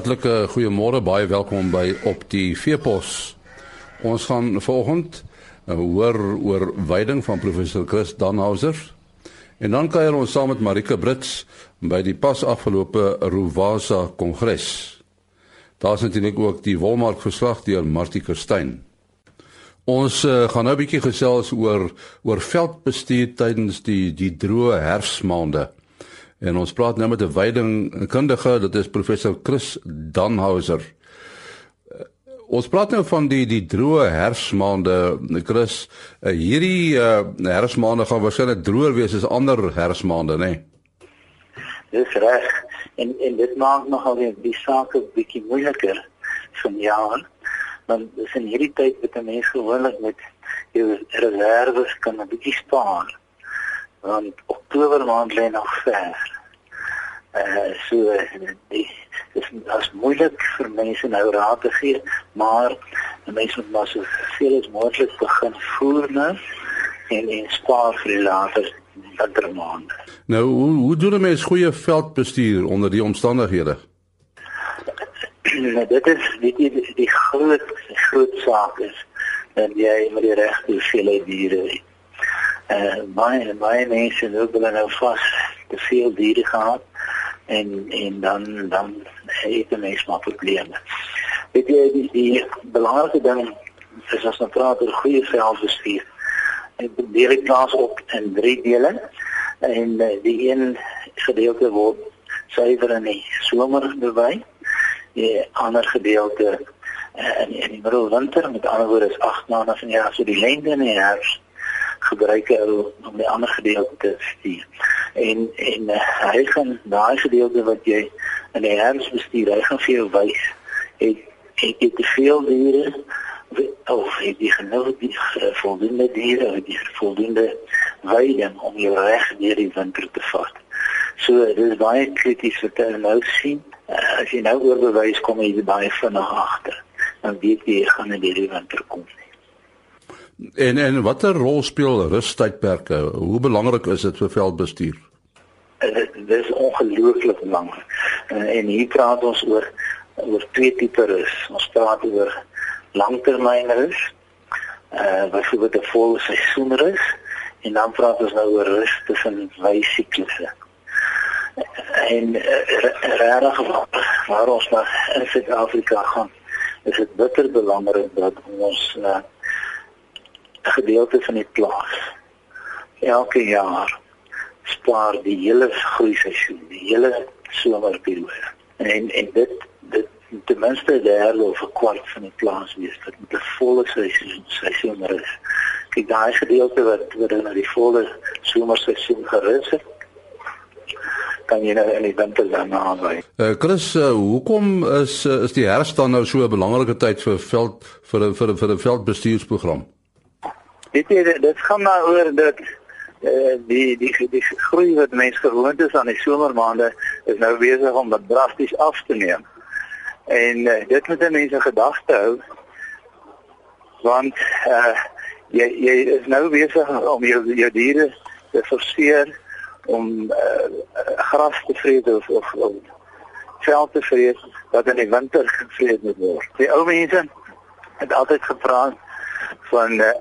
Hartlike goeiemôre, baie welkom by op die Veepos. Ons gaan vanoggend uh, hoor oor veiding van professor Chris Danhauser. En dan kuier ons saam met Marika Brits by die pas afgelope Rovasa Kongres. Daar's natuurlik ook die Wolmark verslag deur Martie Kerstyn. Ons uh, gaan nou 'n bietjie gesels oor oor veldbestuur tydens die die droë herfsmaande. En ons praat nou met 'n veidingkundige, dit is professor Chris Danhauser. Uh, ons praat nou van die die droë herfsmaande, Chris. Uh, hierdie uh, herfsmaande gaan waarskynlik droër wees as ander herfsmaande, né? Nee? Dis reg. En en dit maak nogal weer die saak 'n bietjie moeiliker van jaar. Want dis in hierdie tyd wat 'n mens gewoonlik met jou reserves kan 'n bietjie spaar want Oktober maand lê nog ver. Eh uh, so die dis as moeilik vir mense nou raad te gee, maar mense moet maar so veel as moontlik begin voer nou en en spaar vir die later wintermaande. Nou hoe hoe doen mense goeie veldbestuur onder die omstandighede? Nou, dit is weet jy die, die groot groot saak is dat jy met die regte hoeveelheid diere het uh, baie baie mense loop hulle nou vas te veel diere gehad en en dan dan het hulle mens maar probleme. Dit is die, die belangrike ding is as ons praat oor goeie veldbestuur. En dit deel ek plaas op in drie dele en uh, die een gedeelte word suiwer in die somer bewy. Die ander gedeelte uh, in in die middel winter met ander woorde is 8 maande van die jaar so die lente in die herfs gebruik hulle om die ander gedeelte te stuur. En en uh, hy gaan daai gedeelte wat jy in die herfs bestuur, hy gaan vir jou wys het het jy te veel diere of het jy genoeg die uh, voldoende diere of die voldoende weiding om jou reg deur die winter te vat. So dit is baie krities wat jy nou sien. Uh, as jy nou oorbewys kom jy baie vinnig agter. Dan weet jy gaan in die winter kom. En en watter rol speel rustydperke? Hoe belangrik is dit vir veldbestuur? Dit is ongelooflik belangrik. En, en hier praat ons oor oor twee tipe rus. Ons praat oor langtermynrus. Uh byvoorbeeld 'n volle seisoenrus en dan praat ons nou oor rus tussen wysiklusse. En uh, regtig waar ons maar in Suid-Afrika gaan, is dit bitter belangrik dat ons uh, gedeelte van die plaas elke jaar spaar die hele groei seisoen, die hele somerperiode. En en dit dit ten minste derde of 'n kwart van die plaas wees dat met 'n volle seisoen seisoen is. Kyk daai gedeelte wat wat in die volle somerseisoen gerus het kan jy nou in die winter dan aanwy. Uh, Chris, uh, hoekom is uh, is die herfst dan nou so 'n belangrike tyd vir veld vir vir vir 'n veldbestuursprogram? Dit dit, dit gaan maar oor dat uh, die die die groei wat mense gewoond is aan die somermaande is nou besig om wat drasties af te neem. En uh, dit moet mense gedagte hou want uh, jy jy is nou besig om jou jou diere te forceer om uh, gras te vreet of of, of veld te vreet wat in die winter gevreet moet word. Die ou mense het altyd gepraat van uh,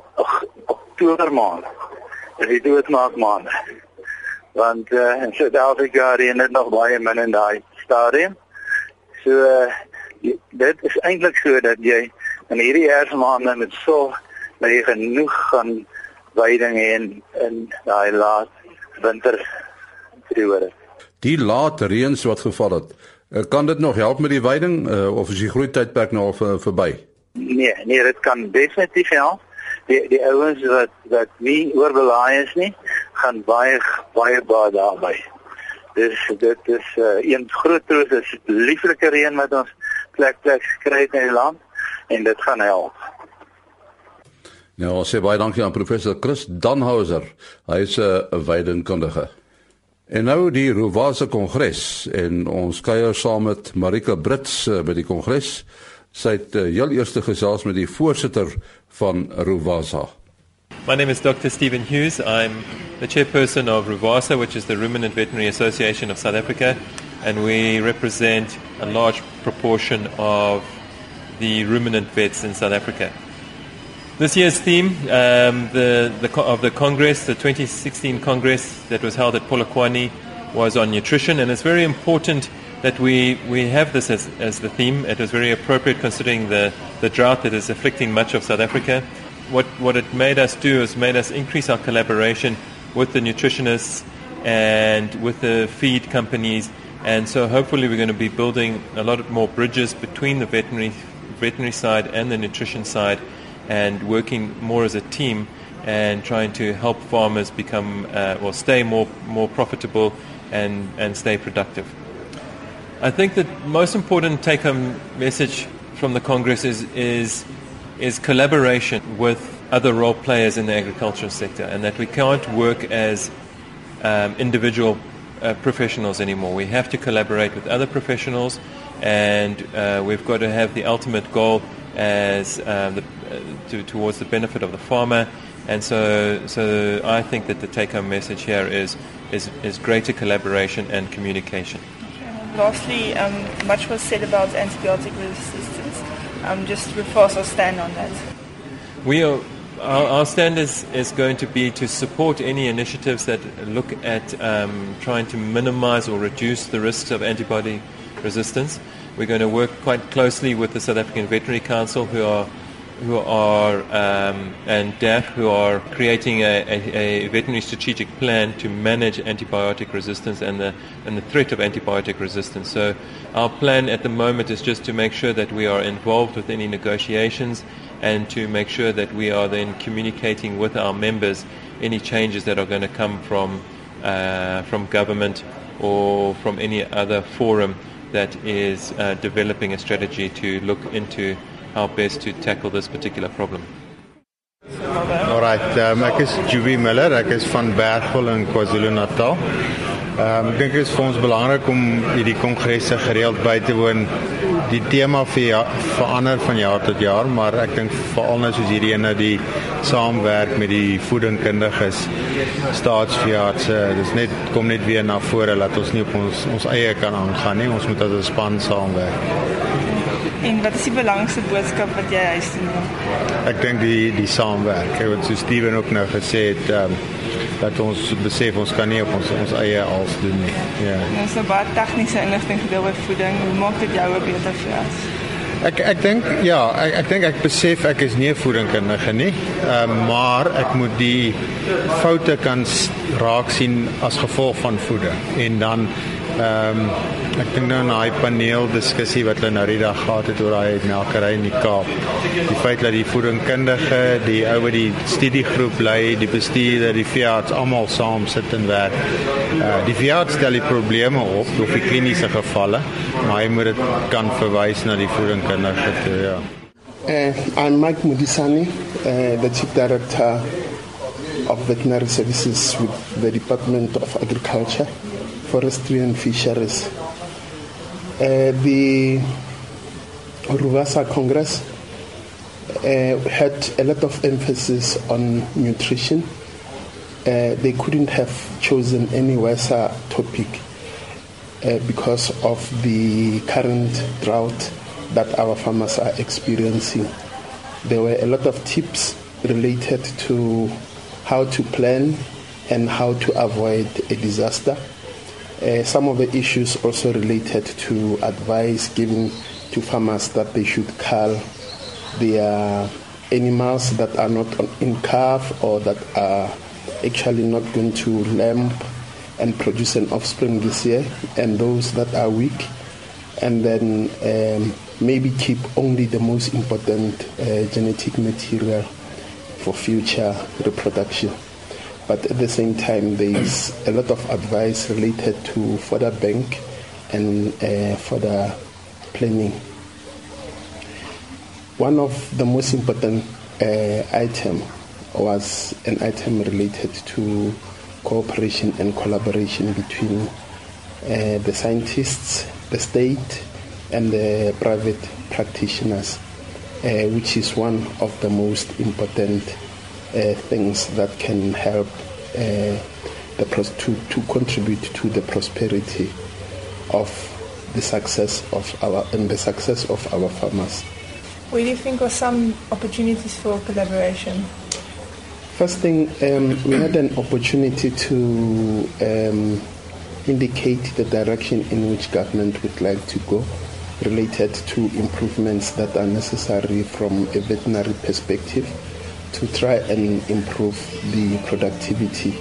Oktober maand. Dit is doodmaak maand. Want uh, in Suid-Afrika is dit nog baie min in daai stadium. So uh, dit is eintlik so dat jy in hierdie herfsmaande met so baie genoeg gaan weiding hê in daai laat winter periode. Die laat reëns wat geval het, kan dit nog help met die weiding uh, of is die groeitydperk nou al verby? Nee, nee, dit kan definitief help. Die die ouens wat wat nie oorbelaai is nie, gaan baie baie baie daarby. Dis dit is uh, een groot troos is lieflike reën wat ons plek plek het in die land en dit gaan help. Nou, ons sê baie dankie aan professor Chris Danhauser. Hy is 'n weidingkundige. En nou die Rovasa Kongres en ons kuier saam met Marika Brits uh, by die kongres. Sy het uh, heel eerste gesels met die voorsitter van Rovasa. My name is Dr. Stephen Hughes. I'm the chairperson of Ruvasa, which is the Ruminant Veterinary Association of South Africa. and we represent a large proportion of the ruminant vets in South Africa. This year's theme um, the, the, of the Congress, the 2016 Congress that was held at Polokwane, was on nutrition, and it's very important that we, we have this as, as the theme. It was very appropriate considering the, the drought that is afflicting much of South Africa. What, what it made us do is made us increase our collaboration with the nutritionists and with the feed companies. And so hopefully we're going to be building a lot more bridges between the veterinary, veterinary side and the nutrition side and working more as a team and trying to help farmers become uh, or stay more, more profitable and, and stay productive. I think the most important take home message from the Congress is, is, is collaboration with other role players in the agricultural sector and that we can't work as um, individual uh, professionals anymore. We have to collaborate with other professionals and uh, we've got to have the ultimate goal as uh, the, uh, to, towards the benefit of the farmer. And so, so I think that the take-home message here is, is, is greater collaboration and communication. Lastly, um, much was said about antibiotic resistance. Um, just reinforce our stand on that. We are, our, our stand is, is going to be to support any initiatives that look at um, trying to minimize or reduce the risks of antibiotic resistance. We're going to work quite closely with the South African Veterinary Council, who are who are um, and DAF, who are creating a, a, a, veterinary strategic plan to manage antibiotic resistance and the and the threat of antibiotic resistance. So our plan at the moment is just to make sure that we are involved with any negotiations and to make sure that we are then communicating with our members any changes that are going to come from uh, from government or from any other forum that is uh, developing a strategy to look into how best to tackle this particular problem. Alright, um, ek is Juby Miller, ek is van Bergville in KwaZulu-Natal. Um, ek dink dit is vir ons belangrik om hierdie kongresse gereeld by te woon. Die tema vir ja, verander van jaar tot jaar, maar ek dink veral nou soos hierdie ene die saamwerk met die voedingkundiges, staatsveeartse, dis net kom net weer na vore dat ons nie op ons ons eie kan aangaan nie. Ons moet as 'n span saamwerk. En wat is die belangrikste boodskap wat jy huis toe neem? Ek dink die die saamwerk. Ek het so Steven ook nou gesê het ehm um, dat ons besef ons kan nie op ons ons eie als doen nie. Ja. Nou so baie tegniese inligting gedeel oor voeding. Hoe maak dit jou 'n beter veearts? Ek ek dink ja, ek ek dink ek besef ek is nie 'n voedingkundige nie. Ehm um, maar ek moet die foute kan raak sien as gevolg van voeding en dan ehm um, ek dink nou na daai paneel diskussie wat hulle nou die dag gehad het oor daai melkery in die Kaap. Die feit dat die voedingkundige, die ou wat die studiegroep lei, die bestuurder, die veearts almal saam sit en werk. Uh die veearts stel die probleme op of die kliniese gevalle, maar hy moet dit kan verwys na die voedingkundige toe, ja. Uh, I'm Mike Mudisani, uh, the Chief Director of Veterinary Services with the Department of Agriculture. Forestry and fisheries. Uh, the Ruvasa Congress uh, had a lot of emphasis on nutrition. Uh, they couldn't have chosen any worse topic uh, because of the current drought that our farmers are experiencing. There were a lot of tips related to how to plan and how to avoid a disaster. Uh, some of the issues also related to advice given to farmers that they should cull their animals that are not in calf or that are actually not going to lamb and produce an offspring this year, and those that are weak, and then um, maybe keep only the most important uh, genetic material for future reproduction but at the same time, there's a lot of advice related to further bank and uh, further planning. One of the most important uh, item was an item related to cooperation and collaboration between uh, the scientists, the state, and the private practitioners, uh, which is one of the most important things that can help uh, the pros- to, to contribute to the prosperity of the success of our and the success of our farmers. What do you think are some opportunities for collaboration? First thing, um, we had an opportunity to um, indicate the direction in which government would like to go related to improvements that are necessary from a veterinary perspective to try and improve the productivity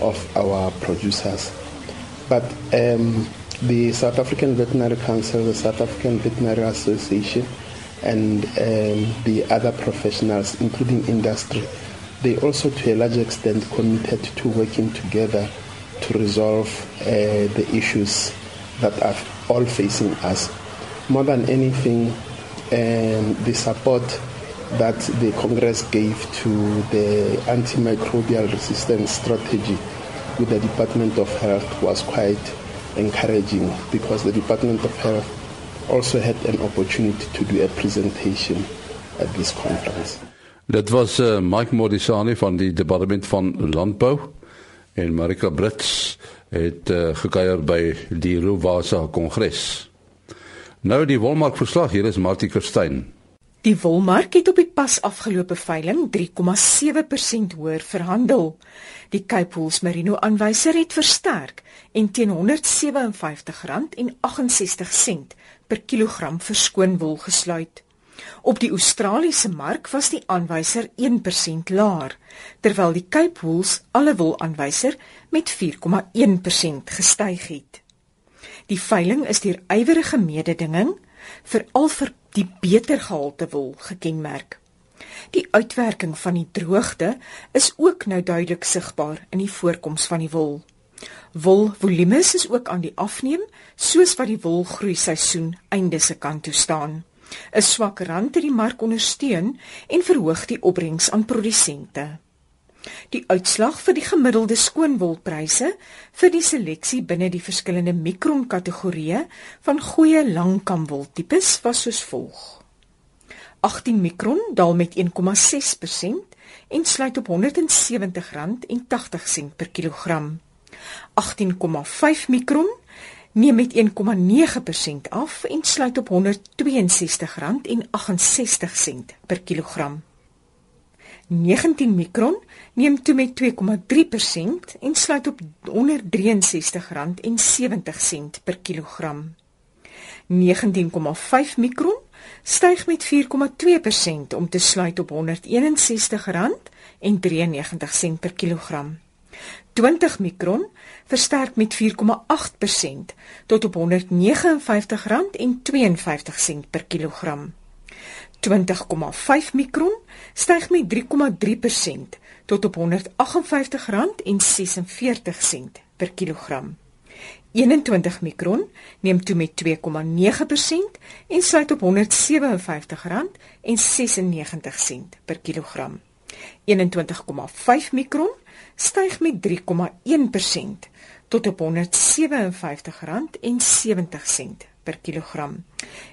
of our producers. But um, the South African Veterinary Council, the South African Veterinary Association, and um, the other professionals, including industry, they also, to a large extent, committed to working together to resolve uh, the issues that are all facing us. More than anything, um, the support that the Congress gave to the antimicrobial resistance strategy with the Department of Health was quite encouraging because the Department of Health also had an opportunity to do a presentation at this conference. Dit was uh, Mike Modisani van die Departement van Landbou en Marika Brits het uh, gekuier by die Rowasa Kongres. Nou die wolmark verslag hier is Martie Kerstyn. Die wolmark het op die pas afgelope veiling 3,7% hoër verhandel. Die Cape Wool Merino aanwyser het versterk en teen R157,68 per kilogram verskoon wol gesluit. Op die Australiese mark was die aanwyser 1% laer, terwyl die Cape Wools alle wol aanwyser met 4,1% gestyg het. Die veiling is deur ywerige mededinging veral vir die beter gehalte wol gekenmerk. Die uitwerking van die droogte is ook nou duidelik sigbaar in die voorkoms van die wol. Wolvolumes is ook aan die afneem, soos wat die wolgroei seisoen einde se kant toe staan. 'n Swak rand het die mark ondersteun en verhoog die opbrengs aan produsente. Die uitslag vir die gemiddelde skoonwolpryse vir die seleksie binne die verskillende mikron kategorieë van goeie langkamwoltipes was soos volg. 18 mikron daal met 1,6% en sluit op R170,80 per kilogram. 18,5 mikron neem met 1,9% af en sluit op R162,68 per kilogram. 19 mikron neem toe met 2,3% en sluit op R163,70 per kilogram. 19,5 mikron styg met 4,2% om te sluit op R161,93 per kilogram. 20 mikron versterk met 4,8% tot op R159,52 per kilogram. 20,5 mikron styg met 3,3% tot op R158,46 per kilogram. 21 mikron neem toe met 2,9% en sluit op R157,96 per kilogram. 21,5 mikron styg met 3,1% tot op R157,70 per kilogram.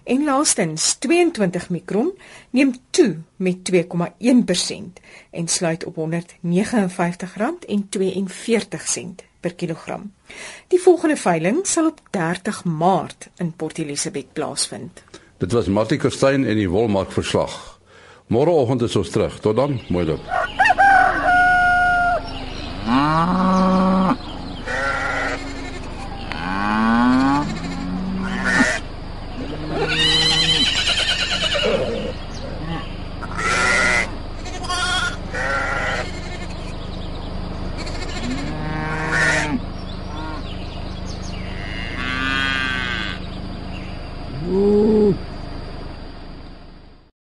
En laastens 22 mikron neem toe met 2,1% en sluit op R159,42 per kilogram. Die volgende veiling sal op 30 Maart in Port Elizabeth plaasvind. Dit was Martie Kerstyn en die wolmark verslag. Môreoggend is ons terug. Tot dan, mooi loop. Ah.